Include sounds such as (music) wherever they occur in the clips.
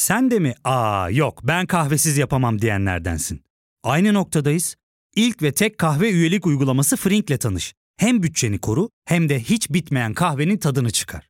Sen de mi aa yok ben kahvesiz yapamam diyenlerdensin. Aynı noktadayız. İlk ve tek kahve üyelik uygulaması Frink'le tanış. Hem bütçeni koru hem de hiç bitmeyen kahvenin tadını çıkar.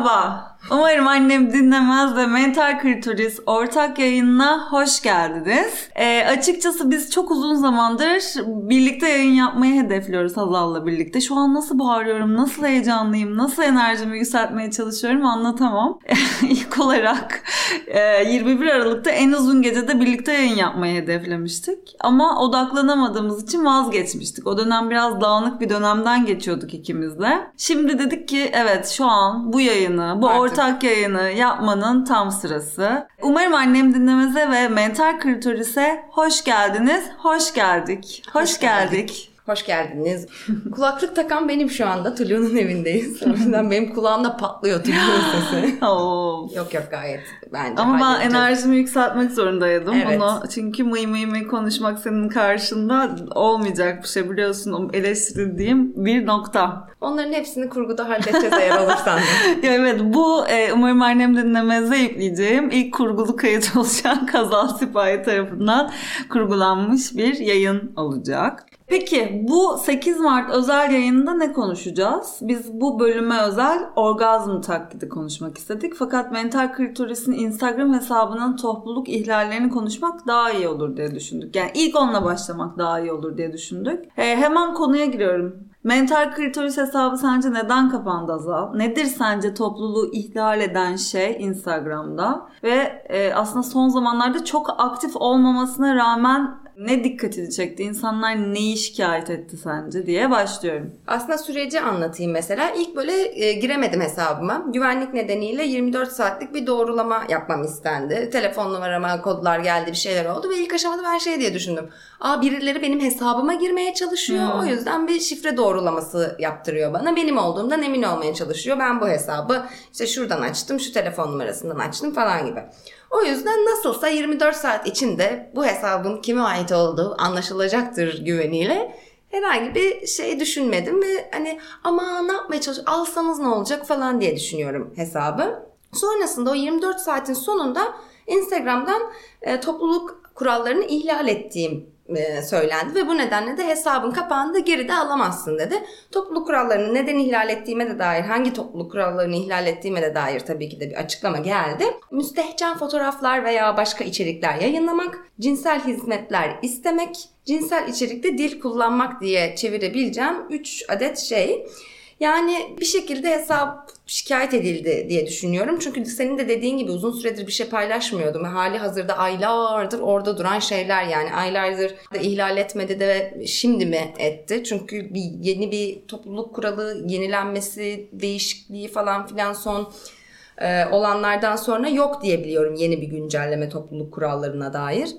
吧。Umarım annem dinlemez ve Mental Kritoris ortak yayınına hoş geldiniz. Ee, açıkçası biz çok uzun zamandır birlikte yayın yapmayı hedefliyoruz Hazal'la birlikte. Şu an nasıl bağırıyorum, nasıl heyecanlıyım, nasıl enerjimi yükseltmeye çalışıyorum anlatamam. (laughs) İlk olarak e, 21 Aralık'ta en uzun gecede birlikte yayın yapmayı hedeflemiştik. Ama odaklanamadığımız için vazgeçmiştik. O dönem biraz dağınık bir dönemden geçiyorduk ikimiz de. Şimdi dedik ki evet şu an bu yayını, bu Artık. ortak yayını yapmanın tam sırası. Umarım annem dinlemeze ve mental kritorise hoş geldiniz, hoş geldik, hoş, Hoş geldik. geldik. Hoş geldiniz. Kulaklık takan benim şu anda. Tulu'nun evindeyiz. O yüzden benim kulağımda patlıyor Tulu'nun (laughs) sesi. Yok yok gayet bence Ama ben enerjimi yükseltmek zorundaydım Evet. bunu. Çünkü mıy mıy mıy konuşmak senin karşında olmayacak bir şey biliyorsun. Eleştirildiğim bir nokta. Onların hepsini kurguda halledeceğiz eğer olursan. (laughs) Ya evet bu e, umarım annem dinlemezde yükleyeceğim ilk kurgulu kayıt (laughs) olacak Kazal Sipahi tarafından kurgulanmış bir yayın olacak. Peki bu 8 Mart özel yayında ne konuşacağız? Biz bu bölüme özel orgazm taklidi konuşmak istedik. Fakat Mental Kritoris'in Instagram hesabının topluluk ihlallerini konuşmak daha iyi olur diye düşündük. Yani ilk onunla başlamak daha iyi olur diye düşündük. E, hemen konuya giriyorum. Mental klitoris hesabı sence neden kapandı Azal? Nedir sence topluluğu ihlal eden şey Instagram'da? Ve e, aslında son zamanlarda çok aktif olmamasına rağmen ne dikkatini çekti? İnsanlar neyi şikayet etti sence diye başlıyorum. Aslında süreci anlatayım mesela. İlk böyle e, giremedim hesabıma. Güvenlik nedeniyle 24 saatlik bir doğrulama yapmam istendi. Telefon numarama kodlar geldi bir şeyler oldu ve ilk aşamada ben şey diye düşündüm. Aa birileri benim hesabıma girmeye çalışıyor. Hmm. O yüzden bir şifre doğrulaması yaptırıyor bana. Benim olduğumdan emin olmaya çalışıyor. Ben bu hesabı işte şuradan açtım, şu telefon numarasından açtım falan gibi. O yüzden nasılsa 24 saat içinde bu hesabın kime ait olduğu anlaşılacaktır güveniyle herhangi bir şey düşünmedim ve hani ama ne yapmaya çalış alsanız ne olacak falan diye düşünüyorum hesabı. Sonrasında o 24 saatin sonunda Instagram'dan e, topluluk kurallarını ihlal ettiğim e, söylendi ve bu nedenle de hesabın kapağını da geride alamazsın dedi. Topluluk kurallarını neden ihlal ettiğime de dair, hangi topluluk kurallarını ihlal ettiğime de dair tabii ki de bir açıklama geldi. Müstehcen fotoğraflar veya başka içerikler yayınlamak, cinsel hizmetler istemek, cinsel içerikte dil kullanmak diye çevirebileceğim 3 adet şey. Yani bir şekilde hesap şikayet edildi diye düşünüyorum. Çünkü senin de dediğin gibi uzun süredir bir şey paylaşmıyordum. Hali hazırda aylardır orada duran şeyler yani aylardır da ihlal etmedi de şimdi mi etti? Çünkü bir yeni bir topluluk kuralı yenilenmesi, değişikliği falan filan son e, olanlardan sonra yok diye biliyorum yeni bir güncelleme topluluk kurallarına dair.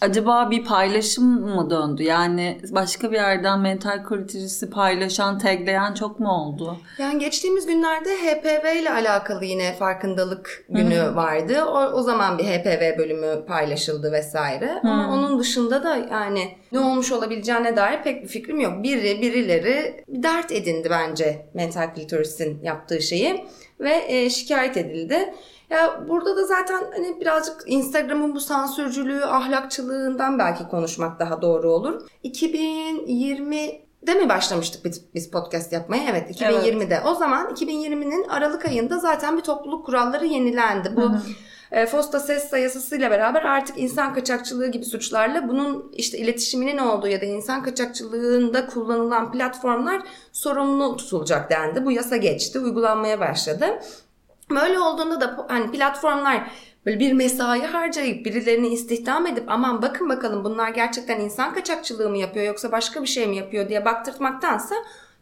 Acaba bir paylaşım mı döndü? Yani başka bir yerden mental kritirisi paylaşan, tagleyen çok mu oldu? Yani geçtiğimiz günlerde HPV ile alakalı yine farkındalık günü vardı. O, o zaman bir HPV bölümü paylaşıldı vesaire. Ama onun dışında da yani ne olmuş olabileceğine dair pek bir fikrim yok. Biri birileri dert edindi bence mental klitorisin yaptığı şeyi ve e, şikayet edildi. Ya burada da zaten hani birazcık Instagram'ın bu sansürcülüğü, ahlakçılığından belki konuşmak daha doğru olur. 2020 de mi başlamıştık biz, podcast yapmaya? Evet 2020'de. O zaman 2020'nin Aralık ayında zaten bir topluluk kuralları yenilendi. Bu e, FOSTA ses yasasıyla beraber artık insan kaçakçılığı gibi suçlarla bunun işte iletişiminin olduğu ya da insan kaçakçılığında kullanılan platformlar sorumlu tutulacak dendi. Bu yasa geçti, uygulanmaya başladı. Böyle olduğunda da hani platformlar böyle bir mesai harcayıp birilerini istihdam edip aman bakın bakalım bunlar gerçekten insan kaçakçılığı mı yapıyor yoksa başka bir şey mi yapıyor diye baktırtmaktansa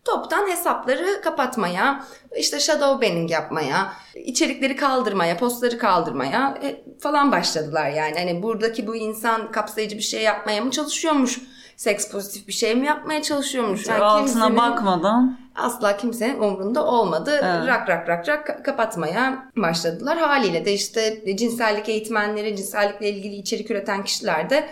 toptan hesapları kapatmaya, işte shadow banning yapmaya, içerikleri kaldırmaya, postları kaldırmaya e, falan başladılar yani. Hani buradaki bu insan kapsayıcı bir şey yapmaya mı çalışıyormuş? Seks pozitif bir şey mi yapmaya çalışıyormuş? Yani Altına kimsenin- bakmadan. Asla kimsenin umrunda olmadı. Evet. Rak rak rak rak ka- kapatmaya başladılar. Haliyle de işte cinsellik eğitmenleri, cinsellikle ilgili içerik üreten kişiler de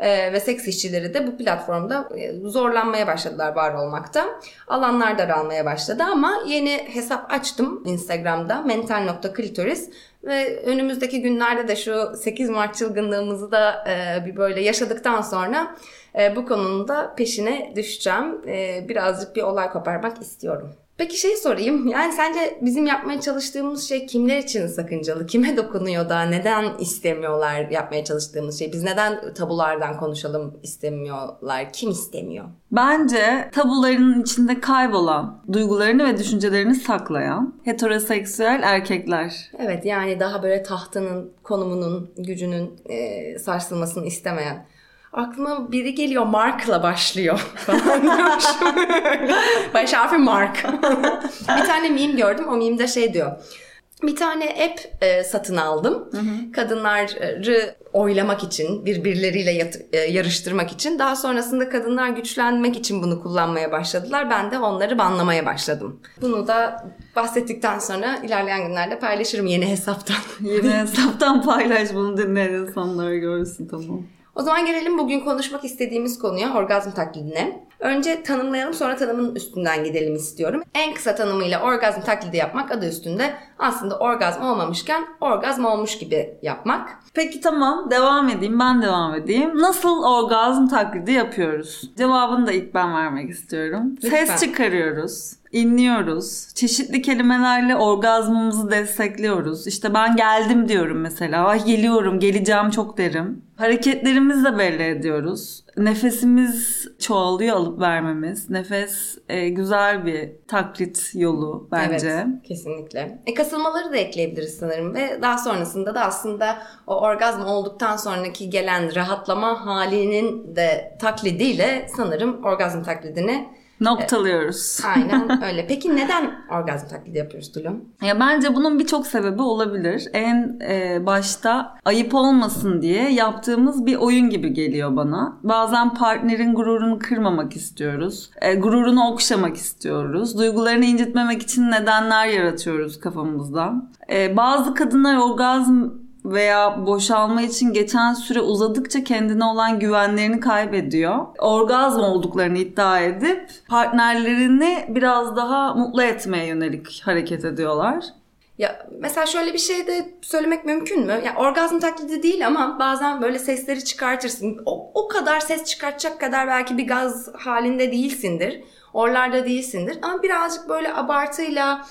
e, ve seks işçileri de bu platformda e, zorlanmaya başladılar var olmakta. Alanlar daralmaya başladı ama yeni hesap açtım Instagram'da mental.klitoris ve önümüzdeki günlerde de şu 8 Mart çılgınlığımızı da e, bir böyle yaşadıktan sonra e, bu konunun da peşine düşeceğim. Birazcık bir olay koparmak istiyorum. Peki şey sorayım. (laughs) Yani sence bizim yapmaya çalıştığımız şey kimler için sakıncalı? Kime dokunuyor da neden istemiyorlar yapmaya çalıştığımız şey? Biz neden tabulardan konuşalım istemiyorlar? Kim istemiyor? Bence tabuların içinde kaybolan, duygularını ve düşüncelerini saklayan heteroseksüel erkekler. Evet yani daha böyle tahtının, konumunun, gücünün e, sarsılmasını istemeyen. Aklıma biri geliyor Mark'la başlıyor falan diyormuşum. (laughs) Baş harfi Mark. bir tane meme gördüm. O meme'de şey diyor. Bir tane app e, satın aldım. Kadınları oylamak için, birbirleriyle yat- e, yarıştırmak için. Daha sonrasında kadınlar güçlenmek için bunu kullanmaya başladılar. Ben de onları banlamaya başladım. Bunu da bahsettikten sonra ilerleyen günlerde paylaşırım yeni hesaptan. Yeni hesaptan paylaş bunu dinleyen insanlar görsün tamam. O zaman gelelim bugün konuşmak istediğimiz konuya orgazm taklidine. Önce tanımlayalım sonra tanımın üstünden gidelim istiyorum. En kısa tanımıyla orgazm taklidi yapmak adı üstünde aslında orgazm olmamışken orgazm olmuş gibi yapmak. Peki tamam devam edeyim ben devam edeyim. Nasıl orgazm taklidi yapıyoruz? Cevabını da ilk ben vermek istiyorum. Lütfen. Ses çıkarıyoruz, inliyoruz. Çeşitli kelimelerle orgazmımızı destekliyoruz. İşte ben geldim diyorum mesela. Ay geliyorum, geleceğim çok derim. Hareketlerimizle belli ediyoruz. Nefesimiz çoğalıyor alıp vermemiz. Nefes e, güzel bir taklit yolu bence. Evet kesinlikle. E, kasılmaları da ekleyebiliriz sanırım ve daha sonrasında da aslında o orgazm olduktan sonraki gelen rahatlama halinin de taklidiyle sanırım orgazm taklidini Noktalıyoruz. aynen öyle. Peki neden orgazm taklidi yapıyoruz Tulum? Ya bence bunun birçok sebebi olabilir. En e, başta ayıp olmasın diye yaptığımız bir oyun gibi geliyor bana. Bazen partnerin gururunu kırmamak istiyoruz. E, gururunu okşamak istiyoruz. Duygularını incitmemek için nedenler yaratıyoruz kafamızda. E, bazı kadınlar orgazm veya boşalma için geçen süre uzadıkça kendine olan güvenlerini kaybediyor. Orgazm olduklarını iddia edip partnerlerini biraz daha mutlu etmeye yönelik hareket ediyorlar. Ya mesela şöyle bir şey de söylemek mümkün mü? Ya orgazm taklidi değil ama bazen böyle sesleri çıkartırsın. O, o kadar ses çıkartacak kadar belki bir gaz halinde değilsindir. Oralarda değilsindir. Ama birazcık böyle abartıyla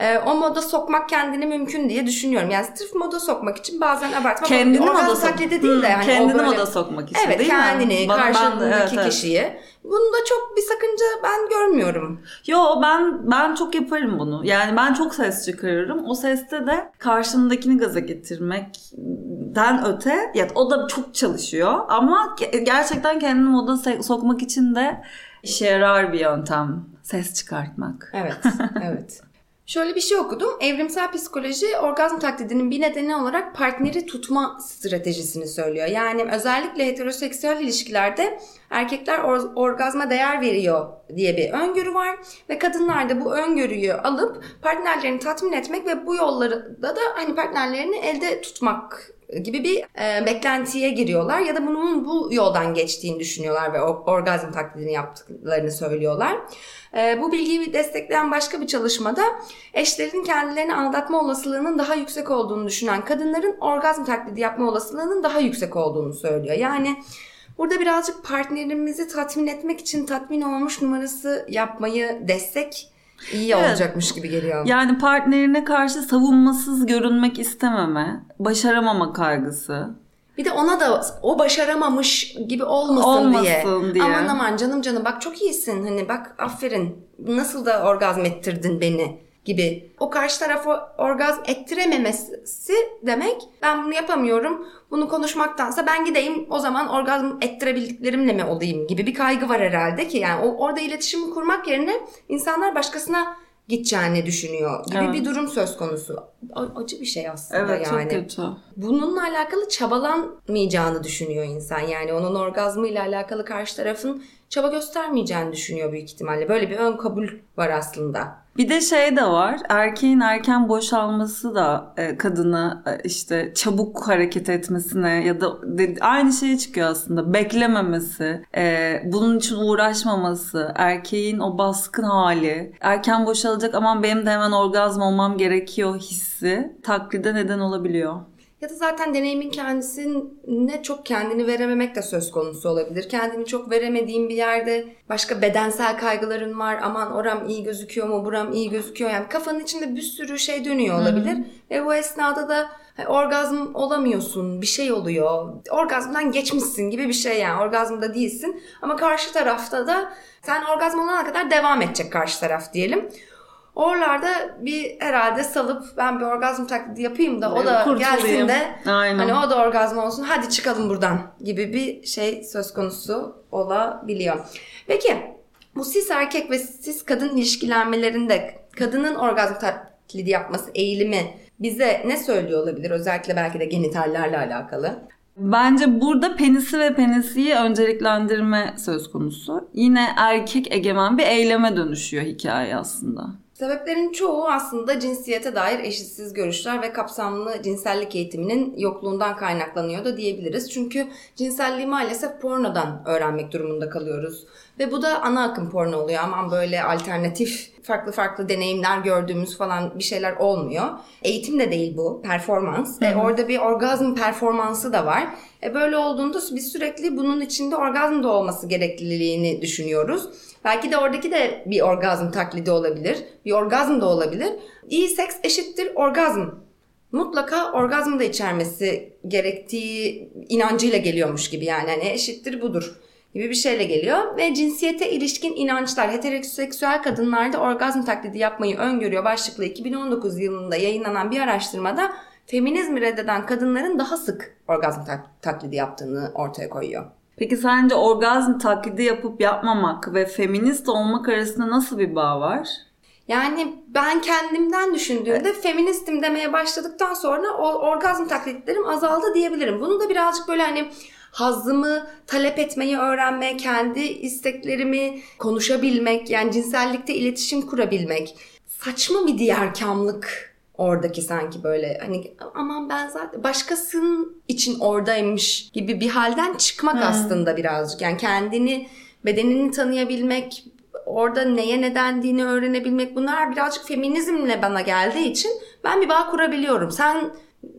e, o moda sokmak kendini mümkün diye düşünüyorum. Yani sırf moda sokmak için bazen abartmak. Kendini moda sok- taklidi değil de. Yani o kendini böyle- moda sokmak için Evet değil mi? kendini, Bana- ben de- karşındaki evet, evet. kişiyi. Bunda çok bir sakınca ben görmüyorum. Yo ben ben çok yaparım bunu. Yani ben çok ses çıkarırım. O seste de karşımdakini gaza getirmekten öte ya o da çok çalışıyor ama ge- gerçekten kendini moda sokmak için de işe yarar bir yöntem. Ses çıkartmak. Evet, (laughs) evet. Şöyle bir şey okudum. Evrimsel psikoloji orgazm taklidinin bir nedeni olarak partneri tutma stratejisini söylüyor. Yani özellikle heteroseksüel ilişkilerde erkekler or- orgazma değer veriyor diye bir öngörü var ve kadınlar da bu öngörüyü alıp partnerlerini tatmin etmek ve bu yolları da hani partnerlerini elde tutmak gibi bir e, beklentiye giriyorlar ya da bunun bu yoldan geçtiğini düşünüyorlar ve orgazm taklidini yaptıklarını söylüyorlar. E, bu bilgiyi destekleyen başka bir çalışmada eşlerin kendilerini aldatma olasılığının daha yüksek olduğunu düşünen kadınların orgazm taklidi yapma olasılığının daha yüksek olduğunu söylüyor. Yani Burada birazcık partnerimizi tatmin etmek için tatmin olmuş numarası yapmayı destek iyi Evet. olacakmış gibi geliyor. Yani partnerine karşı savunmasız görünmek istememe, başaramama kaygısı. Bir de ona da o başaramamış gibi olmasın, Olmasın diye. diye. Aman aman canım canım bak çok iyisin. Hani bak aferin. Nasıl da orgazm ettirdin beni gibi. O karşı tarafa orgazm ettirememesi demek ben bunu yapamıyorum. Bunu konuşmaktansa ben gideyim o zaman orgazm ettirebildiklerimle mi olayım gibi bir kaygı var herhalde ki yani orada iletişim kurmak yerine insanlar başkasına gideceğini düşünüyor gibi Evet. bir durum söz konusu. Acı bir şey aslında Evet yani çok kötü. bununla alakalı çabalanmayacağını düşünüyor insan. Yani onun orgazmıyla alakalı karşı tarafın çaba göstermeyeceğini düşünüyor büyük ihtimalle. Böyle bir ön kabul var aslında. Bir de şey de var. Erkeğin erken boşalması da e, kadına e, işte çabuk hareket etmesine ya da aynı şeye çıkıyor aslında. Beklememesi, e, bunun için uğraşmaması, erkeğin o baskın hali, erken boşalacak aman benim de hemen orgazm olmam gerekiyor hissi taklide neden olabiliyor. Ya da zaten deneyimin kendisine çok kendini verememek de söz konusu olabilir. Kendini çok veremediğin bir yerde başka bedensel kaygıların var. Aman oram iyi gözüküyor mu, buram iyi gözüküyor. Yani kafanın içinde bir sürü şey dönüyor olabilir. Ve bu esnada da hani orgazm olamıyorsun, bir şey oluyor. Orgazmdan geçmişsin gibi bir şey yani. Orgazmda değilsin. Ama karşı tarafta da sen orgazm olana kadar devam edecek karşı taraf diyelim. Oralarda bir herhalde salıp ben bir orgazm taklidi yapayım da o da Kurtulayım. gelsin de Aynen. hani o da orgazm olsun hadi çıkalım buradan gibi bir şey söz konusu olabiliyor. Peki bu cis erkek ve cis kadın ilişkilenmelerinde kadının orgazm taklidi yapması eğilimi bize ne söylüyor olabilir? Özellikle belki de genitallerle alakalı. Bence burada penisi ve penisiyi önceliklendirme söz konusu. Yine erkek egemen bir eyleme dönüşüyor hikaye aslında. Sebeplerin çoğu aslında cinsiyete dair eşitsiz görüşler ve kapsamlı cinsellik eğitiminin yokluğundan kaynaklanıyor da diyebiliriz. Çünkü cinselliği maalesef pornodan öğrenmek durumunda kalıyoruz. Ve bu da ana akım porno oluyor. Aman böyle alternatif farklı farklı deneyimler gördüğümüz falan bir şeyler olmuyor. Eğitim de değil bu, performans. E, orada bir orgazm performansı da var. E, böyle olduğunda biz sürekli bunun içinde orgazm da olması gerekliliğini düşünüyoruz. Belki de oradaki de bir orgazm taklidi olabilir. Bir orgazm da olabilir. İyi seks eşittir orgazm. Mutlaka orgazm da içermesi gerektiği inancıyla geliyormuş gibi yani. Hani eşittir budur gibi bir şeyle geliyor. Ve cinsiyete ilişkin inançlar heteroseksüel kadınlarda orgazm taklidi yapmayı öngörüyor başlıklı 2019 yılında yayınlanan bir araştırmada feminizmi reddeden kadınların daha sık orgazm tak- taklidi yaptığını ortaya koyuyor. Peki sence orgazm taklidi yapıp yapmamak ve feminist olmak arasında nasıl bir bağ var? Yani ben kendimden düşündüğümde feministim demeye başladıktan sonra o orgazm taklitlerim azaldı diyebilirim. Bunu da birazcık böyle hani hazzımı talep etmeyi öğrenme, kendi isteklerimi konuşabilmek, yani cinsellikte iletişim kurabilmek. Saçma bir diğerkamlık oradaki sanki böyle hani aman ben zaten başkasının için oradaymış gibi bir halden çıkmak aslında birazcık. Yani kendini, bedenini tanıyabilmek, orada neye ne dendiğini öğrenebilmek bunlar birazcık feminizmle bana geldiği için ben bir bağ kurabiliyorum. Sen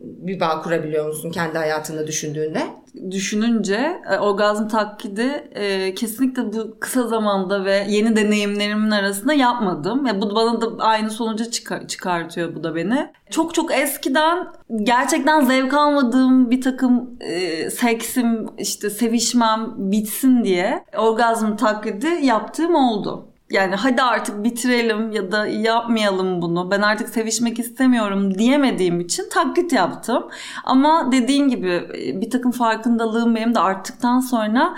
bir bağ kurabiliyor musun kendi hayatında düşündüğünde? Düşününce e, orgazm taklidi e, kesinlikle bu kısa zamanda ve yeni deneyimlerimin arasında yapmadım. Ve bu bana da aynı sonucu çıkar- çıkartıyor bu da beni. Çok çok eskiden gerçekten zevk almadığım bir takım e, seksim, işte sevişmem bitsin diye orgazm taklidi yaptığım oldu. Yani hadi artık bitirelim ya da yapmayalım bunu. Ben artık sevişmek istemiyorum diyemediğim için taklit yaptım. Ama dediğin gibi e, bir takım farkındalığım benim de arttıktan sonra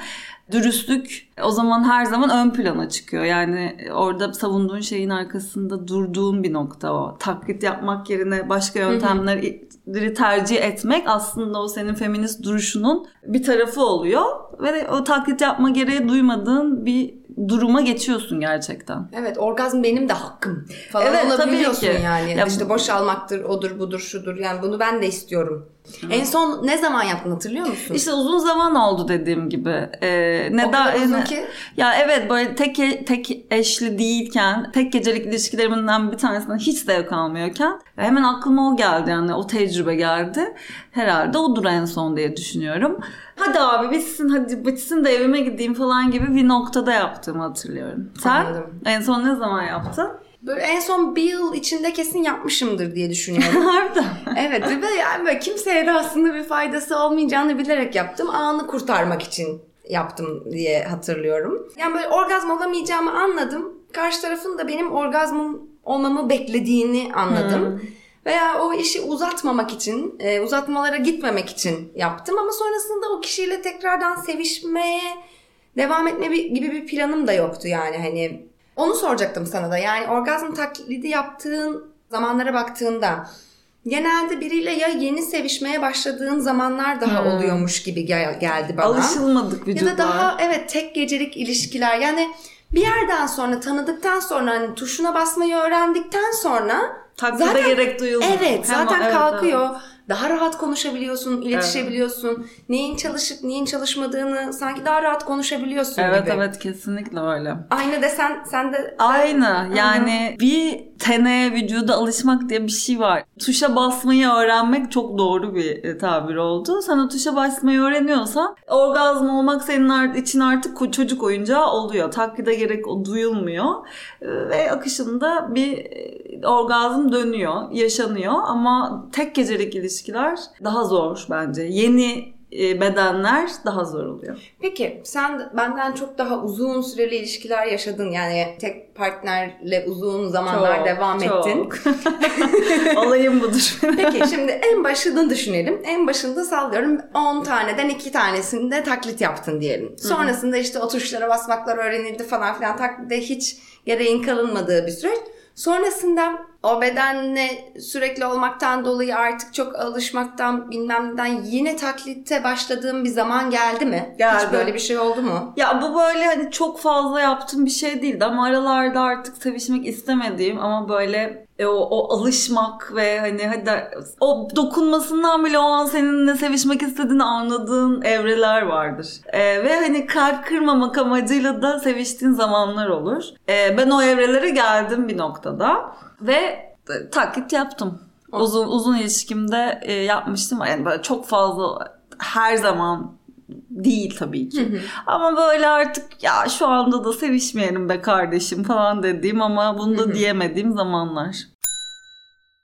dürüstlük o zaman her zaman ön plana çıkıyor. Yani orada savunduğun şeyin arkasında durduğun bir nokta o. Taklit yapmak yerine başka yöntemleri tercih etmek aslında o senin feminist duruşunun bir tarafı oluyor. Ve o taklit yapma gereği duymadığın bir duruma geçiyorsun gerçekten. Evet orgazm benim de hakkım falan Evet, olabiliyorsun tabii ki. yani. Ya işte boşalmaktır, odur budur şudur yani bunu ben de istiyorum. En son ne zaman yaptın hatırlıyor musun? İşte uzun zaman oldu dediğim gibi. Ee, neden? kadar uzun yani- ki. Ya evet böyle tek tek eşli değilken, tek gecelik ilişkilerimden bir tanesinden hiç zevk almıyorken hemen aklıma o geldi yani o tecrübe geldi. Herhalde odur en son diye düşünüyorum. Hadi abi bitsin hadi bitsin de evime gideyim falan gibi bir noktada yaptığımı hatırlıyorum. Sen Anladım. en son ne zaman yaptın? Böyle en son bir yıl içinde kesin yapmışımdır diye düşünüyorum. (laughs) Harbiden. evet ve yani böyle kimseye de aslında bir faydası olmayacağını bilerek yaptım. Anı kurtarmak için yaptım diye hatırlıyorum. Yani böyle orgazm olamayacağımı anladım. Karşı tarafın da benim orgazmım olmamı beklediğini anladım. Veya o işi uzatmamak için, e, uzatmalara gitmemek için yaptım. Ama sonrasında o kişiyle tekrardan sevişmeye devam etme gibi bir planım da yoktu yani hani. Onu soracaktım sana da. Yani orgazm taklidi yaptığın zamanlara baktığında genelde biriyle ya yeni sevişmeye başladığın zamanlar daha oluyormuş gibi gel- geldi bana. Alışılmadık Ya vücutlar. da daha evet tek gecelik ilişkiler yani bir yerden sonra tanıdıktan sonra hani tuşuna basmayı öğrendikten sonra Taklide zaten- gerek duyulmuyor. Evet Hemen- zaten evet, kalkıyor. evet. Daha rahat konuşabiliyorsun, iletişebiliyorsun. Neyin çalışıp neyin çalışmadığını sanki daha rahat konuşabiliyorsun Evet gibi. evet kesinlikle öyle. Aynı desen sen de Aynı yani bir tene vücuda alışmak diye bir şey var. Tuşa basmayı öğrenmek çok doğru bir e, tabir oldu. Sen o tuşa basmayı öğreniyorsan orgazm olmak senin için artık çocuk oyuncağı oluyor. Taklide gerek o duyulmuyor. Ve akışında bir e, orgazm dönüyor, yaşanıyor ama tek gecelik ilişkiler daha zor bence. Yeni e, bedenler daha zor oluyor. Peki sen de benden çok daha uzun süreli ilişkiler yaşadın. Yani tek partnerle uzun zamanlar Çok, devam çok. ettin. (laughs) (laughs) Olayım budur. Peki şimdi en başını düşünelim. En başında sallıyorum 10 taneden 2 tanesinde taklit yaptın diyelim. Sonrasında işte o tuşlara basmaklar öğrenildi falan filan. Taklide hiç gereğin kalınmadığı bir süreç. Sonrasında o bedenle sürekli olmaktan dolayı artık çok alışmaktan bilmem neden yine taklitte başladığım bir zaman geldi mi? Geldi. Hiç böyle bir şey oldu mu? Ya bu böyle hani çok fazla yaptığım bir şey değildi ama aralarda artık sevişmek istemediğim ama böyle e, o, o alışmak ve hani hadi o dokunmasından bile o an seninle sevişmek istediğini anladığın evreler vardır. E, ve hani kalp kırmamak amacıyla da seviştiğin zamanlar olur. E, ben o evrelere geldim bir noktada ve e, taklit yaptım. Uzun uzun ilişkimde e, yapmıştım. Yani böyle çok fazla her zaman değil tabii ki. Ama böyle artık ya şu anda da sevişmeyelim be kardeşim falan dediğim ama bunu da diyemediğim zamanlar.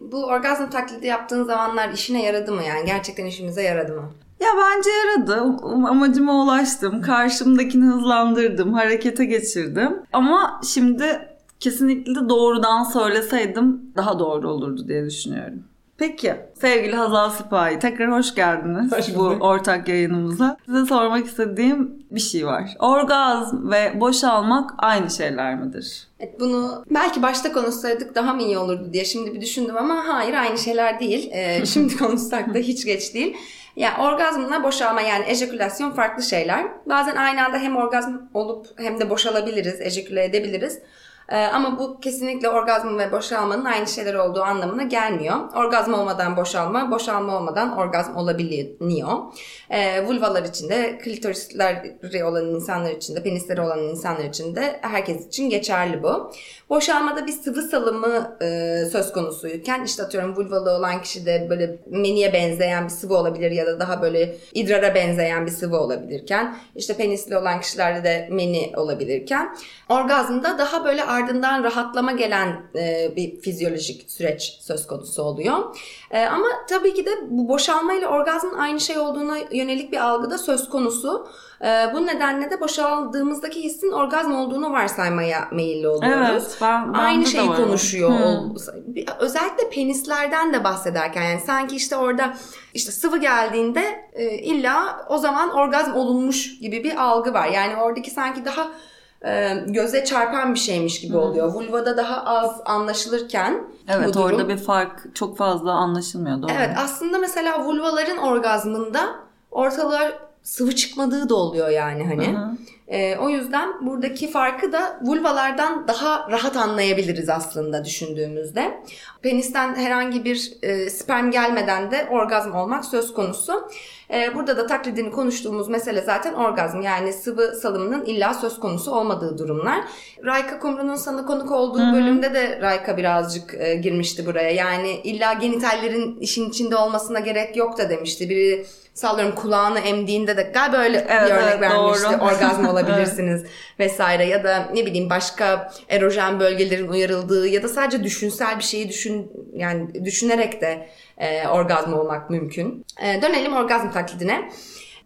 Bu orgazm taklidi yaptığın zamanlar işine yaradı mı yani? Gerçekten işimize yaradı mı? Ya bence yaradı. Um- Amacıma ulaştım. Karşımdakini hızlandırdım. Harekete geçirdim. Ama şimdi kesinlikle doğrudan söyleseydim daha doğru olurdu diye düşünüyorum. Peki sevgili Hazal Sipahi tekrar hoş geldiniz bu ortak yayınımıza. Size sormak istediğim bir şey var. Orgazm ve boşalmak aynı şeyler midir? Evet, bunu belki başta konuşsaydık daha mı iyi olurdu diye şimdi bir düşündüm ama hayır aynı şeyler değil. Ee, (laughs) şimdi konuşsak da hiç geç değil. Yani orgazmla boşalma yani ejekülasyon farklı şeyler. Bazen aynı anda hem orgazm olup hem de boşalabiliriz, ejeküle edebiliriz. Ee, ama bu kesinlikle orgazm ve boşalmanın aynı şeyler olduğu anlamına gelmiyor. Orgazm olmadan boşalma, boşalma olmadan orgazm olabiliyor. Ee, vulvalar için de, klitorisleri olan insanlar için de, penisleri olan insanlar için de herkes için geçerli bu. Boşalmada bir sıvı salımı e, söz konusuyken işte atıyorum vulvalı olan kişide böyle meniye benzeyen bir sıvı olabilir ya da daha böyle idrara benzeyen bir sıvı olabilirken işte penisli olan kişilerde de meni olabilirken orgazmda daha böyle ardından rahatlama gelen e, bir fizyolojik süreç söz konusu oluyor. E, ama tabii ki de bu boşalma ile orgazmın aynı şey olduğuna yönelik bir algı da söz konusu. E, bu nedenle de boşaldığımızdaki hissin orgazm olduğunu varsaymaya meyilli oluyoruz. Evet, ben- aynı bende de şeyi var o. konuşuyor. Hmm. Özellikle penislerden de bahsederken yani sanki işte orada işte sıvı geldiğinde e, illa o zaman orgazm olunmuş gibi bir algı var. Yani oradaki sanki daha e, göze çarpan bir şeymiş gibi oluyor. Vulvada daha az anlaşılırken Evet bu durum. orada bir fark çok fazla anlaşılmıyor doğru. Evet aslında mesela vulvaların orgazmında ortalığa sıvı çıkmadığı da oluyor yani hani. Hı hı. Ee, o yüzden buradaki farkı da vulvalardan daha rahat anlayabiliriz aslında düşündüğümüzde. Penisten herhangi bir e, sperm gelmeden de orgazm olmak söz konusu. Ee, burada da taklidini konuştuğumuz mesele zaten orgazm yani sıvı salımının illa söz konusu olmadığı durumlar. Rayka Kumru'nun sana konuk olduğu bölümde de Rayka birazcık e, girmişti buraya. Yani illa genitallerin işin içinde olmasına gerek yok da demişti. Biri sallıyorum kulağını emdiğinde de galiba öyle Evet, bir örnek evet, vermişti. doğru. Orgazm (laughs) olabilirsiniz vesaire ya da ne bileyim başka erojen bölgelerin uyarıldığı ya da sadece düşünsel bir şeyi düşün yani düşünerek de e, orgazm olmak mümkün. E, dönelim orgazm taklidine.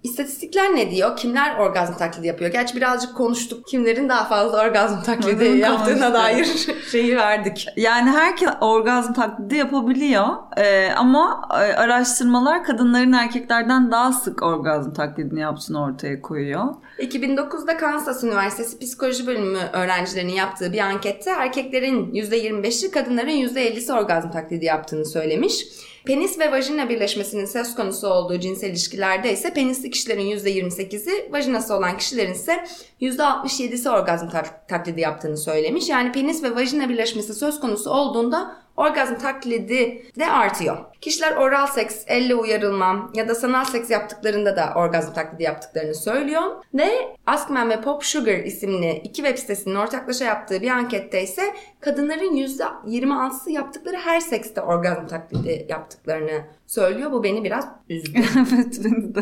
İstatistikler ne diyor? Kimler orgazm taklidi yapıyor? Gerçi birazcık konuştuk. Kimlerin daha fazla orgazm taklidi Hı yaptığına konuştuk. dair (laughs) şeyi verdik. Yani herkes orgazm taklidi yapabiliyor Ee, ama e, araştırmalar kadınların erkeklerden daha sık orgazm taklidini yaptığını ortaya koyuyor. 2009'da Kansas Üniversitesi Psikoloji Bölümü öğrencilerinin yaptığı bir ankette erkeklerin %25'i kadınların %50'si orgazm taklidi yaptığını söylemiş. Penis ve vajina birleşmesinin söz konusu olduğu cinsel ilişkilerde ise penisli kişilerin %28'i, vajinası olan kişilerin ise %67'si orgazm tak- taklidi yaptığını söylemiş. Yani penis ve vajina birleşmesi söz konusu olduğunda orgazm taklidi de artıyor. Kişiler oral seks, elle uyarılma ya da sanal seks yaptıklarında da orgazm taklidi yaptıklarını söylüyor. Ve Askman ve Pop Sugar isimli iki web sitesinin ortaklaşa yaptığı bir ankette ise kadınların %26'sı yaptıkları her sekste orgazm taklidi yaptıklarını söylüyor. Bu beni biraz üzdü. (laughs) evet beni de.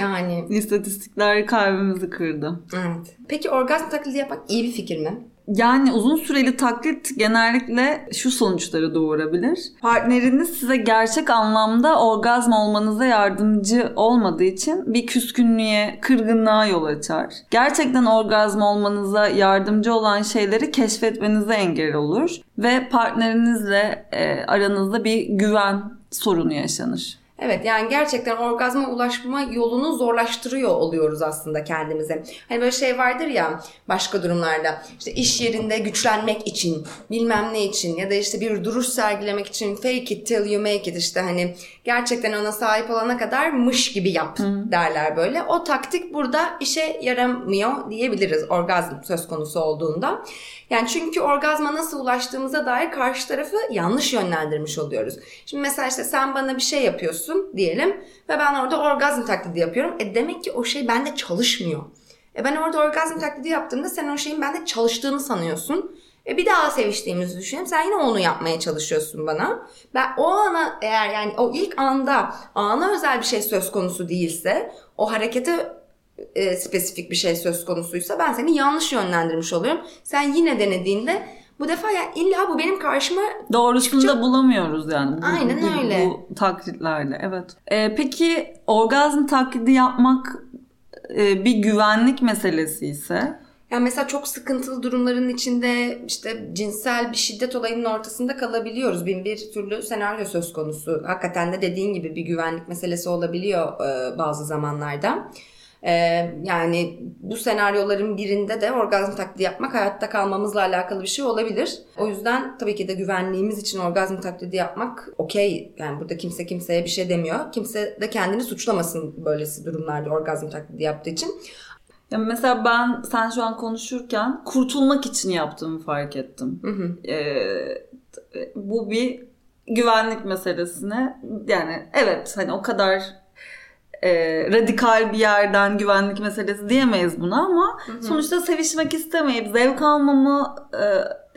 Yani İstatistikler kalbimizi kırdı. evet. Peki orgazm taklidi yapmak iyi bir fikir mi? Yani uzun süreli taklit genellikle şu sonuçları doğurabilir. Partneriniz size gerçek anlamda orgazm olmanıza yardımcı olmadığı için bir küskünlüğe, kırgınlığa yol açar. Gerçekten orgazm olmanıza yardımcı olan şeyleri keşfetmenize engel olur ve partnerinizle e, aranızda bir güven sorunu yaşanır. Evet yani gerçekten orgazma ulaşma yolunu zorlaştırıyor oluyoruz aslında kendimize. Hani böyle şey vardır ya başka durumlarda işte iş yerinde güçlenmek için bilmem ne için ya da işte bir duruş sergilemek için fake it till you make it işte hani gerçekten ona sahip olana kadar mış gibi yap derler böyle. O taktik burada işe yaramıyor diyebiliriz orgazm söz konusu olduğunda. Yani çünkü orgazma nasıl ulaştığımıza dair karşı tarafı yanlış yönlendirmiş oluyoruz. Şimdi mesela işte sen bana bir şey yapıyorsun diyelim ve ben orada orgazm taklidi yapıyorum. E demek ki o şey bende çalışmıyor. E ben orada orgazm taklidi yaptığımda sen o şeyin bende çalıştığını sanıyorsun. E bir daha seviştiğimizi düşünelim. Sen yine onu yapmaya çalışıyorsun bana. Ben o ana eğer yani o ilk anda ana özel bir şey söz konusu değilse o harekete e, spesifik bir şey söz konusuysa ben seni yanlış yönlendirmiş oluyorum. Sen yine denediğinde bu defa ya illa bu benim karşıma Doğrusunu Çıkacak- da bulamıyoruz yani. Bu, Aynen bu- öyle. Bu taklitlerle evet. Ee, peki orgazm taklidi yapmak e, bir güvenlik meselesi ise yani mesela çok sıkıntılı durumların içinde işte cinsel bir şiddet olayının ortasında kalabiliyoruz. Bin bir türlü senaryo söz konusu. Hakikaten de dediğin gibi bir güvenlik meselesi olabiliyor e, bazı zamanlarda. E, yani bu senaryoların birinde de orgazm taklidi yapmak hayatta kalmamızla alakalı bir şey olabilir. O yüzden tabii ki de güvenliğimiz için orgazm taklidi yapmak okey. Yani burada kimse kimseye bir şey demiyor. Kimse de kendini suçlamasın böylesi durumlarda orgazm taklidi yaptığı için. ya mesela ben sen şu an konuşurken kurtulmak için yaptığımı fark ettim. Ee, bu bir güvenlik meselesine yani evet hani o kadar e, radikal bir yerden güvenlik meselesi diyemeyiz buna ama sonuçta sevişmek istemeyip zevk almamı e,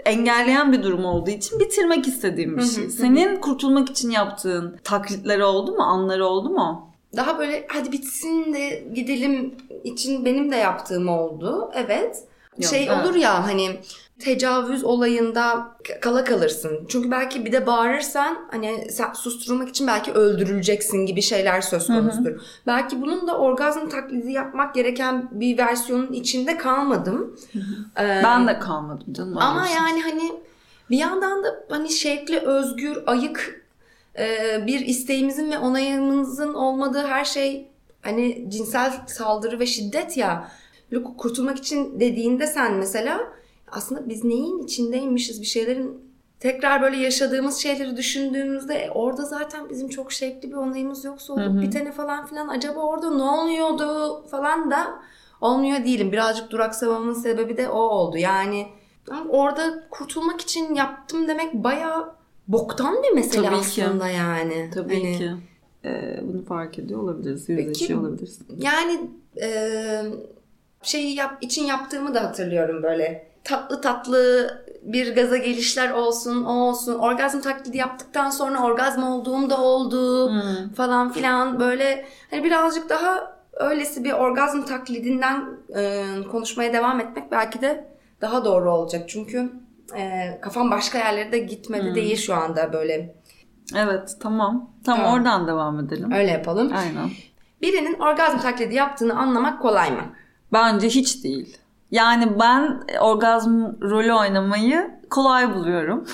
engelleyen bir durum olduğu için bitirmek istediğim bir şey. Senin kurtulmak için yaptığın taklitleri oldu mu? Anları oldu mu? Daha böyle hadi bitsin de gidelim için benim de yaptığım oldu. Evet. Yok, şey evet. olur ya hani tecavüz olayında kala kalırsın. Çünkü belki bir de bağırırsan hani sen susturulmak için belki öldürüleceksin gibi şeyler söz konusudur. Belki bunun da orgazm taklidi yapmak gereken bir versiyonun içinde kalmadım. Ee, Ben de kalmadım canım. ama şey. yani hani bir yandan da hani şevkli, özgür, ayık e, bir isteğimizin ve onayımızın olmadığı her şey hani cinsel saldırı ve şiddet ya. Kurtulmak için dediğinde sen mesela aslında biz neyin içindeymişiz bir şeylerin tekrar böyle yaşadığımız şeyleri düşündüğümüzde e, orada zaten bizim çok şevkli bir onayımız yoksa olup bitene falan filan acaba orada ne oluyordu falan da olmuyor değilim. Birazcık duraksamamın sebebi de o oldu. Yani orada kurtulmak için yaptım demek bayağı boktan bir mesele Tabii ki. aslında yani. Tabii Hani- ki. Ee, bunu fark ediyor olabiliriz. Yüzleşiyor olabiliriz. Yani e, şeyi yap, için yaptığımı da hatırlıyorum böyle. Tatlı tatlı bir gaza gelişler olsun, o olsun. Orgazm taklidi yaptıktan sonra orgazm olduğum da oldu falan filan. Böyle hani birazcık daha öylesi bir orgazm taklidinden e, konuşmaya devam etmek belki de daha doğru olacak. Çünkü e, kafam başka yerlere de gitmedi değil şu anda böyle. Evet tamam. Tamam, Tamam. oradan devam edelim. Öyle yapalım. Aynen. Birinin orgazm taklidi yaptığını anlamak kolay mı? Bence hiç değil. Yani ben orgazm rolü oynamayı kolay buluyorum.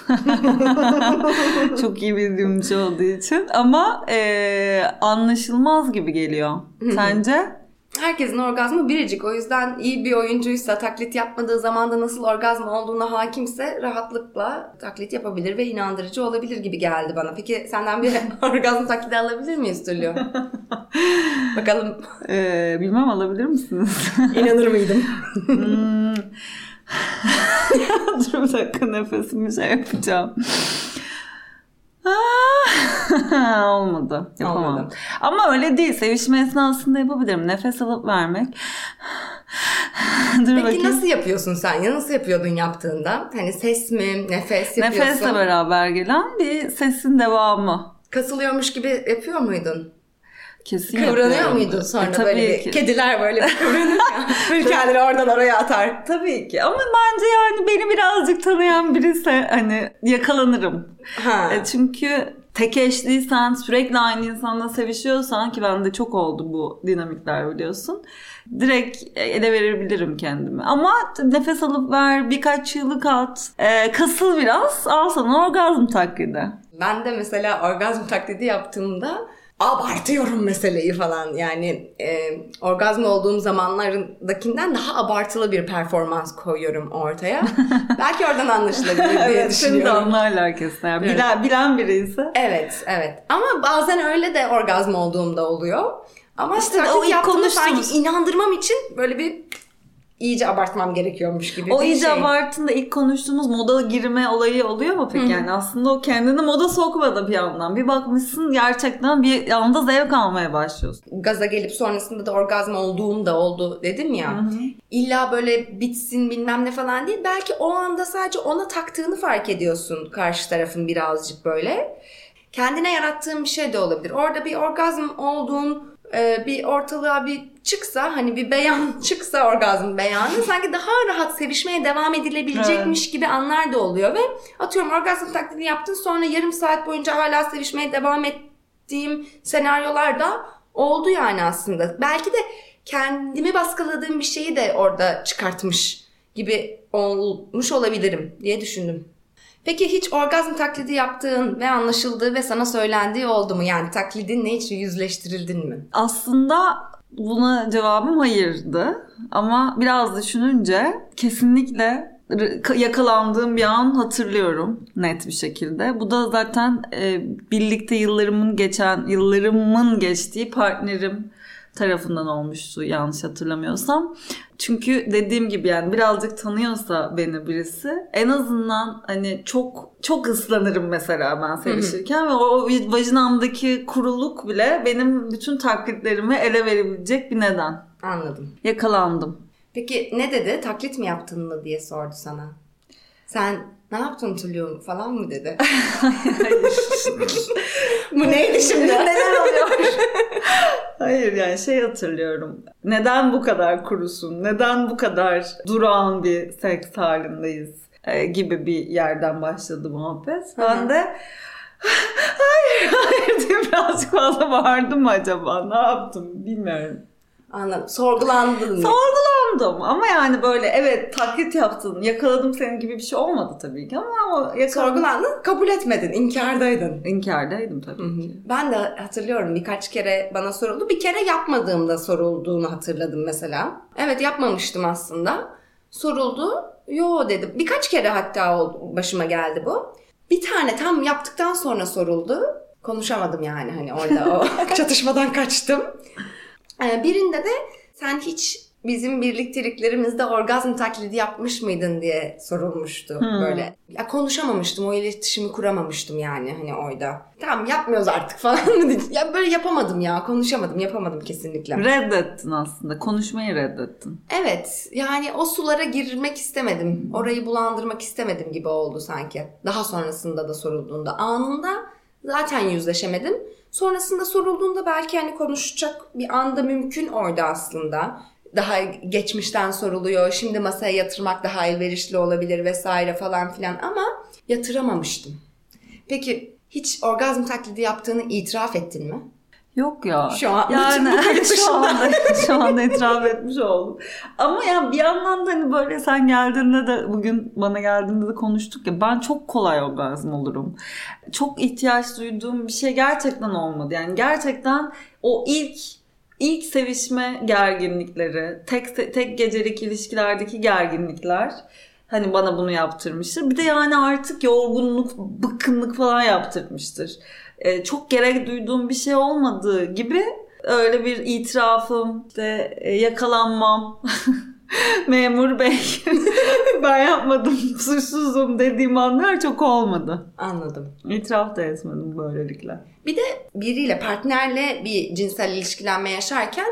(laughs) Çok iyi bildiğim bir şey olduğu için. Ama e, anlaşılmaz gibi geliyor. Sence? Herkesin orgazmı biricik. O yüzden iyi bir oyuncuysa, taklit yapmadığı zamanda nasıl orgazm olduğuna hakimse rahatlıkla taklit yapabilir ve inandırıcı olabilir gibi geldi bana. Peki senden bir (laughs) orgazm taklidi alabilir miyiz Tülyo? (laughs) Bakalım E, bilmem alabilir misiniz? (laughs) inanır mıydım? Hmm. Dur bir dakika nefesimi şey yapacağım. (laughs) Olmadı. Yapamam. Olmadı. Ama öyle değil. Sevişme esnasında yapabilirim. Nefes alıp vermek. (sighs) Dur Peki bakayım. nasıl yapıyorsun sen? Ya nasıl yapıyordun yaptığında? Hani ses mi, nefes yapıyorsun? Nefesle beraber gelen bir sesin devamı. Kasılıyormuş gibi yapıyor muydun? Kesin Kıvranıyor yapıyorum. muydun sonra E, tabii böyle ki. kediler böyle bir kıvranır (laughs) ya. Kendini oradan oraya atar. Tabii ki ama bence yani beni birazcık tanıyan birisi hani yakalanırım. Ha. E, çünkü tek eşliysen sürekli aynı insanla sevişiyorsan ki bende çok oldu bu dinamikler biliyorsun. Direkt ele verebilirim kendimi. Ama nefes alıp ver, birkaç çığlık at, e, kasıl biraz, al sana orgazm taklidi. Ben de mesela orgazm taklidi yaptığımda abartıyorum meseleyi falan. Yani e, orgazm olduğum zamanlardakinden daha abartılı bir performans koyuyorum ortaya. (laughs) Belki oradan anlaşılabilir diye Evet, düşünüyorum. anlarlar kesin. Yani Evet. bilen, bilen biri ise. Evet, evet. Ama bazen öyle de orgazm olduğumda oluyor. Ama İşte o ilk yaptığımda sanki konuştuğumuz- inandırmam için böyle bir iyice abartmam gerekiyormuş gibi O iyice şey. abartında ilk konuştuğumuz moda girme olayı oluyor mu peki? Yani aslında o kendini moda sokmadı bir yandan. Bir bakmışsın gerçekten bir anda zevk almaya başlıyorsun. gaza gelip sonrasında da orgazm olduğum da oldu dedim ya. İlla böyle bitsin bilmem ne falan değil. Belki o anda sadece ona taktığını fark ediyorsun karşı tarafın birazcık böyle. Kendine yarattığın bir şey de olabilir. Orada bir orgazm olduğun e, bir ortalığa bir çıksa hani bir beyan (laughs) çıksa orgazm beyanı (laughs) sanki daha rahat sevişmeye devam edilebilecekmiş gibi anlar da oluyor ve atıyorum orgazm taklidi yaptın sonra yarım saat boyunca hala sevişmeye devam ettiğim senaryolar da oldu yani aslında. Belki de kendimi baskıladığım bir şeyi de orada çıkartmış gibi olmuş olabilirim diye düşündüm. Peki hiç orgazm taklidi yaptığın ve anlaşıldığı ve sana söylendiği oldu mu? Yani taklidinle hiç yüzleştirildin mi? Aslında buna cevabım hayırdı. Ama biraz düşününce kesinlikle yakalandığım bir an hatırlıyorum net bir şekilde. Bu da zaten e, birlikte yıllarımın geçen yıllarımın geçtiği partnerim tarafından olmuştu yanlış hatırlamıyorsam. Çünkü dediğim gibi yani birazcık tanıyorsa beni birisi en azından hani çok çok ıslanırım mesela ben sevişirken ve o vajinamdaki kuruluk bile benim bütün taklitlerimi ele verebilecek bir neden. Anladım. Yakalandım. Peki ne dedi? Taklit mi yaptın mı diye sordu sana. Sen Ne yaptın Tulum falan mı dedi. (laughs) Bu neydi şimdi? Neler oluyor? Hayır yani şey hatırlıyorum. Neden bu kadar kurusun? Neden bu kadar durağan bir seks halindeyiz? e, gibi bir yerden başladı muhabbet. Ben de hayır hayır diye birazcık fazla bağırdım mı acaba? Ne yaptım bilmiyorum. Anladım. Sorgulandın? Sorgulandım ama yani böyle evet taklit yaptın yakaladım senin gibi bir şey olmadı tabii ki ama yakaladım. Sorgulandın, kabul etmedin, inkardaydın. İnkardaydım tabii ki. Ben de hatırlıyorum birkaç kere bana soruldu. Bir kere yapmadığımda sorulduğunu hatırladım mesela. Evet yapmamıştım aslında. Soruldu. Yo dedim. Birkaç kere hatta oldu, başıma geldi bu. Bir tane tam yaptıktan sonra soruldu. Konuşamadım yani hani orada o (laughs) çatışmadan kaçtım. Ee, birinde de sen hiç bizim birlikteliklerimizde orgazm taklidi yapmış mıydın diye sorulmuştu böyle. Ya konuşamamıştım, o iletişimi kuramamıştım yani hani orada. Tamam yapmıyoruz artık (laughs) falan mı. Ya böyle yapamadım ya, konuşamadım, yapamadım kesinlikle. Reddettin aslında. Konuşmayı reddettin. Evet, yani o sulara girmek istemedim. Orayı bulandırmak istemedim gibi oldu sanki. Daha sonrasında da sorulduğunda. Anında zaten yüzleşemedim. Sonrasında sorulduğunda belki hani konuşacak bir anda mümkün orada aslında. Daha geçmişten soruluyor. Şimdi masaya yatırmak daha elverişli olabilir vesaire falan filan ama yatıramamıştım. Peki hiç orgazm taklidi yaptığını itiraf ettin mi? Yok ya. Şu an- yani (laughs) şu anda (laughs) şu anda itiraf etmiş oldum. Ama yani bir yandan da hani böyle sen geldiğinde de bugün bana geldiğinde de konuştuk ya ben çok kolay orgazm olurum. Çok ihtiyaç duyduğum bir şey gerçekten olmadı. Yani gerçekten o ilk ilk sevişme gerginlikleri, tek tek gecelik ilişkilerdeki gerginlikler hani bana bunu yaptırmıştır. Bir de yani artık yorgunluk, bıkkınlık falan yaptırmıştır. Ee, çok gerek duyduğum bir şey olmadığı gibi öyle bir itirafım, işte e, yakalanmam, (laughs) memur bey (laughs) ben yapmadım, suçsuzum dediğim anlar çok olmadı. Anladım. İtiraf da etmedim böylelikle. Bir de biriyle, partnerle bir cinsel ilişkilenme yaşarken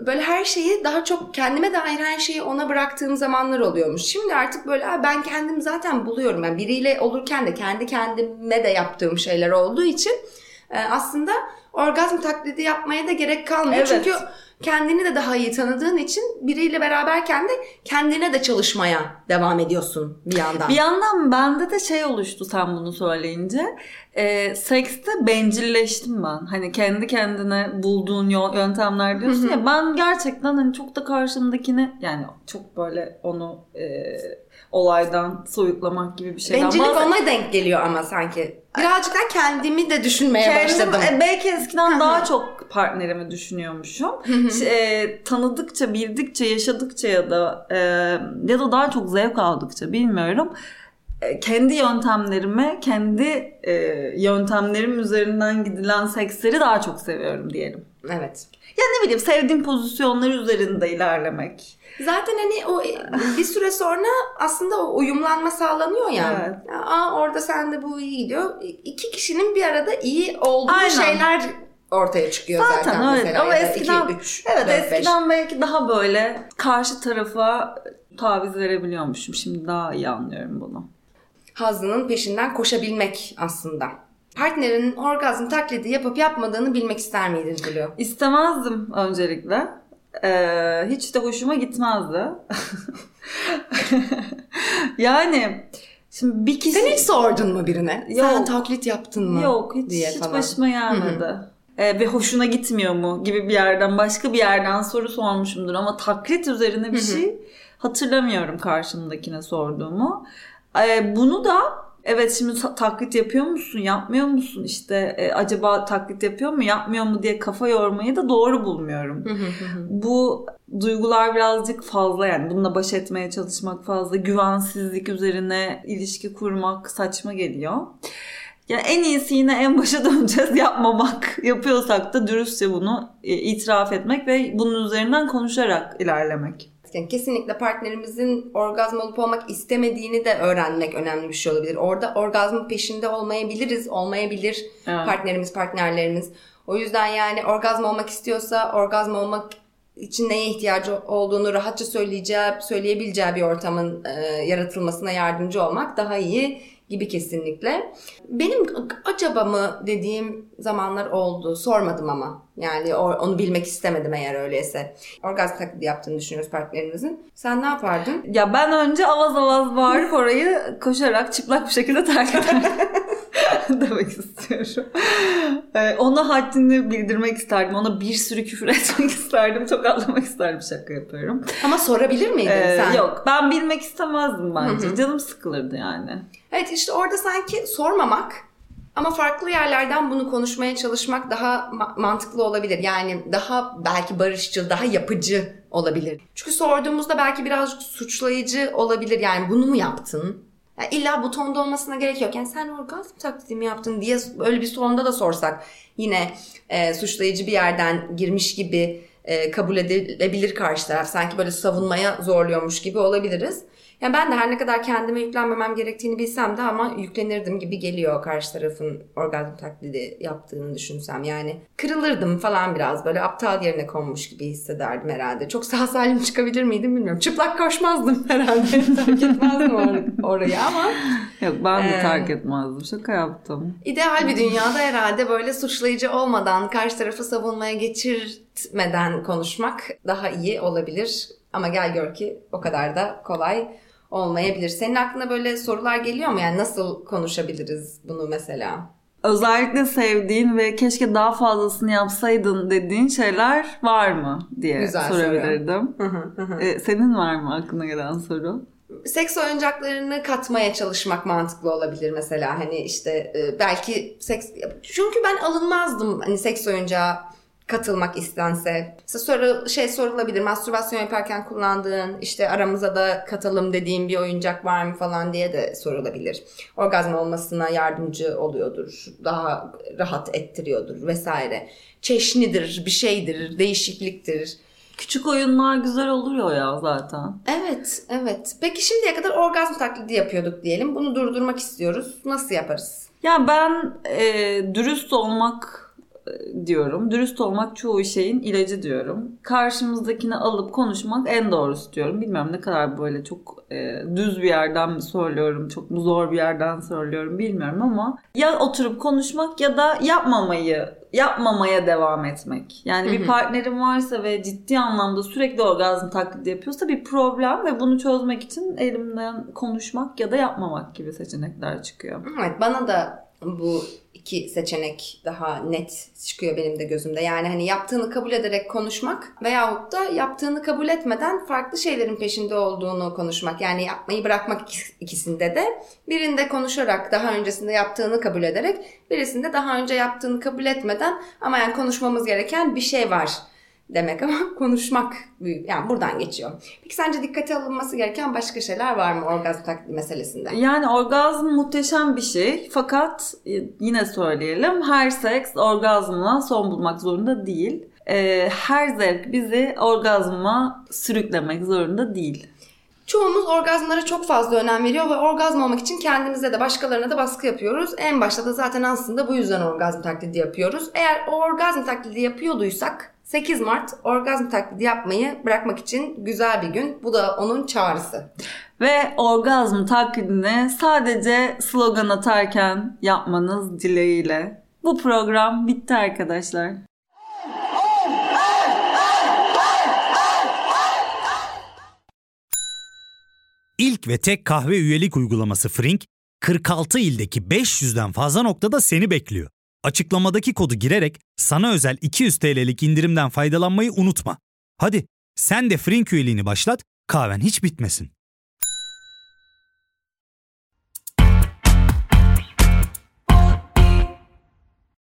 böyle her şeyi daha çok kendime dair her şeyi ona bıraktığım zamanlar oluyormuş. Şimdi artık böyle "Aa, ben kendim zaten buluyorum. Yani biriyle olurken de kendi kendime de yaptığım şeyler olduğu için e, aslında orgazm taklidi yapmaya da gerek kalmıyor. Evet. Çünkü kendini de daha iyi tanıdığın için biriyle beraberken de kendine de çalışmaya devam ediyorsun bir yandan. Bir yandan bende de şey oluştu sen bunu söyleyince. E, sekste bencilleştim ben. Hani kendi kendine bulduğun yöntemler diyorsun ya. Ben gerçekten hani çok da karşımdakini yani çok böyle onu e, olaydan soyutlamak gibi bir şeyden Bencillik bahset- ona denk geliyor ama sanki. Birazcık da kendimi de düşünmeye Kendim, başladım. e, belki eskiden daha çok partnerimi düşünüyormuşum. E, tanıdıkça, bildikçe, yaşadıkça ya da e, ya da daha çok zevk aldıkça bilmiyorum. E, kendi yöntemlerime, kendi e, yöntemlerim üzerinden gidilen seksleri daha çok seviyorum diyelim. Evet. Ya ne bileyim sevdiğim pozisyonlar üzerinde ilerlemek. Zaten hani o bir süre sonra aslında o uyumlanma sağlanıyor ya. Evet. Aa orada sende bu iyi gidiyor. İki kişinin bir arada iyi olduğu Aynen. şeyler ortaya çıkıyor zaten, Zaten evet mesela. ama eskiden iki, üç, evet dört, beş. eskiden belki daha böyle karşı tarafa taviz verebiliyormuşum. Şimdi daha iyi anlıyorum bunu. Hazının peşinden koşabilmek aslında. Partnerinin orgazm taklidi yapıp yapmadığını bilmek ister miydin Gülü? İstemezdim öncelikle. Ee, hiç de hoşuma gitmezdi. (laughs) yani şimdi bir kişi... Sen hiç sordun mu birine? Sen Yok. taklit yaptın mı? Yok hiç, diye hiç falan. başıma gelmedi. Ee, ve hoşuna gitmiyor mu gibi bir yerden başka bir yerden soru sormuşumdur ama taklit üzerine bir şey hatırlamıyorum karşımdakine sorduğumu. Ee, bunu da evet şimdi ta- taklit yapıyor musun yapmıyor musun işte e, acaba taklit yapıyor mu yapmıyor mu diye kafa yormayı da doğru bulmuyorum. Bu duygular birazcık fazla yani bununla baş etmeye çalışmak fazla güvensizlik üzerine ilişki kurmak saçma geliyor. Ya en iyisi yine en başa (laughs) döneceğiz yapmamak. Yapıyorsak da dürüstçe bunu e, itiraf etmek ve bunun üzerinden konuşarak ilerlemek. Yani kesinlikle partnerimizin orgazm olup olmak istemediğini de öğrenmek önemli bir şey olabilir. Orada orgazmın peşinde olmayabiliriz, olmayabilir Evet. partnerimiz, partnerlerimiz. O yüzden yani orgazm olmak istiyorsa orgazm olmak için neye ihtiyacı olduğunu rahatça söyleyeceği, söyleyebileceği bir ortamın e, yaratılmasına yardımcı olmak daha iyi gibi kesinlikle. Benim acaba mı dediğim zamanlar oldu. Sormadım ama. Yani onu bilmek istemedim eğer öyleyse. Orgazm taklidi yaptığını düşünüyoruz partnerimizin. Sen ne yapardın? Ya ben önce avaz avaz bağırıp orayı koşarak çıplak bir şekilde terk ederdim. (laughs) (laughs) demek istiyorum. Ee, ona haddini bildirmek isterdim. Ona bir sürü küfür (laughs) etmek isterdim. Çok anlamak isterdim şaka yapıyorum. Ama sorabilir miydin Ee, sen? Yok ben bilmek istemezdim bence. Canım sıkılırdı yani. Evet işte orada sanki sormamak ama farklı yerlerden bunu konuşmaya çalışmak daha ma- mantıklı olabilir. Yani daha belki barışçıl, daha yapıcı olabilir. Çünkü sorduğumuzda belki birazcık suçlayıcı olabilir. Yani bunu mu yaptın? Yani illa bu tonda olmasına gerek yok. Yani sen orgazm taklidi mi yaptın diye öyle bir tonda da sorsak yine e, suçlayıcı bir yerden girmiş gibi e, kabul edilebilir karşı taraf. Sanki böyle savunmaya zorluyormuş gibi olabiliriz. Yani ben de her ne kadar kendime yüklenmemem gerektiğini bilsem de ama yüklenirdim gibi geliyor karşı tarafın orgazm taklidi yaptığını düşünsem. Yani kırılırdım falan biraz böyle aptal yerine konmuş gibi hissederdim herhalde. Çok sağ salim çıkabilir miydim bilmiyorum. Çıplak koşmazdım (laughs) herhalde. terk etmezdim or- orayı ama. (laughs) Yok ben de Ee, terk etmezdim. Şaka yaptım. İdeal bir dünyada herhalde böyle suçlayıcı olmadan karşı tarafı savunmaya geçirtmeden konuşmak daha iyi olabilir. Ama gel gör ki o kadar da kolay olmayabilir. Senin aklına böyle sorular geliyor mu? Yani nasıl konuşabiliriz bunu mesela? Özellikle sevdiğin ve keşke daha fazlasını yapsaydın dediğin şeyler var mı diye Güzel sorabilirdim. Ee, senin var mı aklına gelen soru? Seks oyuncaklarını katmaya çalışmak mantıklı olabilir mesela. Hani işte e, belki seks... Çünkü ben alınmazdım hani seks oyuncağı katılmak istense. Mesela soru, şey sorulabilir. Mastürbasyon yaparken kullandığın işte aramıza da katalım dediğin bir oyuncak var mı falan diye de sorulabilir. Orgazm olmasına yardımcı oluyordur. Daha rahat ettiriyordur vesaire. Çeşnidir, bir şeydir, değişikliktir. Küçük oyunlar güzel oluyor ya zaten. Evet, evet. Peki şimdiye kadar orgazm taklidi yapıyorduk diyelim. Bunu durdurmak istiyoruz. Nasıl yaparız? Ya ben e, dürüst olmak diyorum. Dürüst olmak çoğu şeyin ilacı diyorum. Karşımızdakini alıp konuşmak en doğrusu diyorum. Bilmiyorum ne kadar böyle çok e, düz bir yerden mi söylüyorum, çok mu zor bir yerden söylüyorum bilmiyorum ama ya oturup konuşmak ya da yapmamayı yapmamaya devam etmek. Yani bir partnerim varsa ve ciddi anlamda sürekli orgazm taklidi yapıyorsa bir problem ve bunu çözmek için elimden konuşmak ya da yapmamak gibi seçenekler çıkıyor. Evet, bana da bu iki seçenek daha net çıkıyor benim de gözümde. Yani hani yaptığını kabul ederek konuşmak veyahut da yaptığını kabul etmeden farklı şeylerin peşinde olduğunu konuşmak. Yani yapmayı bırakmak ikisinde de. Birinde konuşarak daha öncesinde yaptığını kabul ederek birisinde daha önce yaptığını kabul etmeden ama yani konuşmamız gereken bir şey var demek ama (laughs) konuşmak büyük. Yani buradan geçiyor. Peki sence dikkate alınması gereken başka şeyler var mı orgazm taklidi meselesinde? Yani orgazm muhteşem bir şey fakat e, yine söyleyelim her seks orgazmla son bulmak zorunda değil. Ee, her zevk bizi orgazma sürüklemek zorunda değil. Çoğumuz orgazmlara çok fazla önem veriyor ve orgazm olmak için kendimize de başkalarına da baskı yapıyoruz. En başta da zaten aslında bu yüzden orgazm taklidi yapıyoruz. Eğer orgazm taklidi yapıyorduysak 8 Mart orgazm taklidi yapmayı bırakmak için güzel bir gün. Bu da onun çağrısı. Ve orgazm taklidini sadece slogan atarken yapmanız dileğiyle. Bu program bitti arkadaşlar. İlk ve tek kahve üyelik uygulaması Frink, 46 ildeki 500'den fazla noktada seni bekliyor. Açıklamadaki kodu girerek sana özel 200 TL'lik indirimden faydalanmayı unutma. Hadi sen de Frink üyeliğini başlat, kahven hiç bitmesin.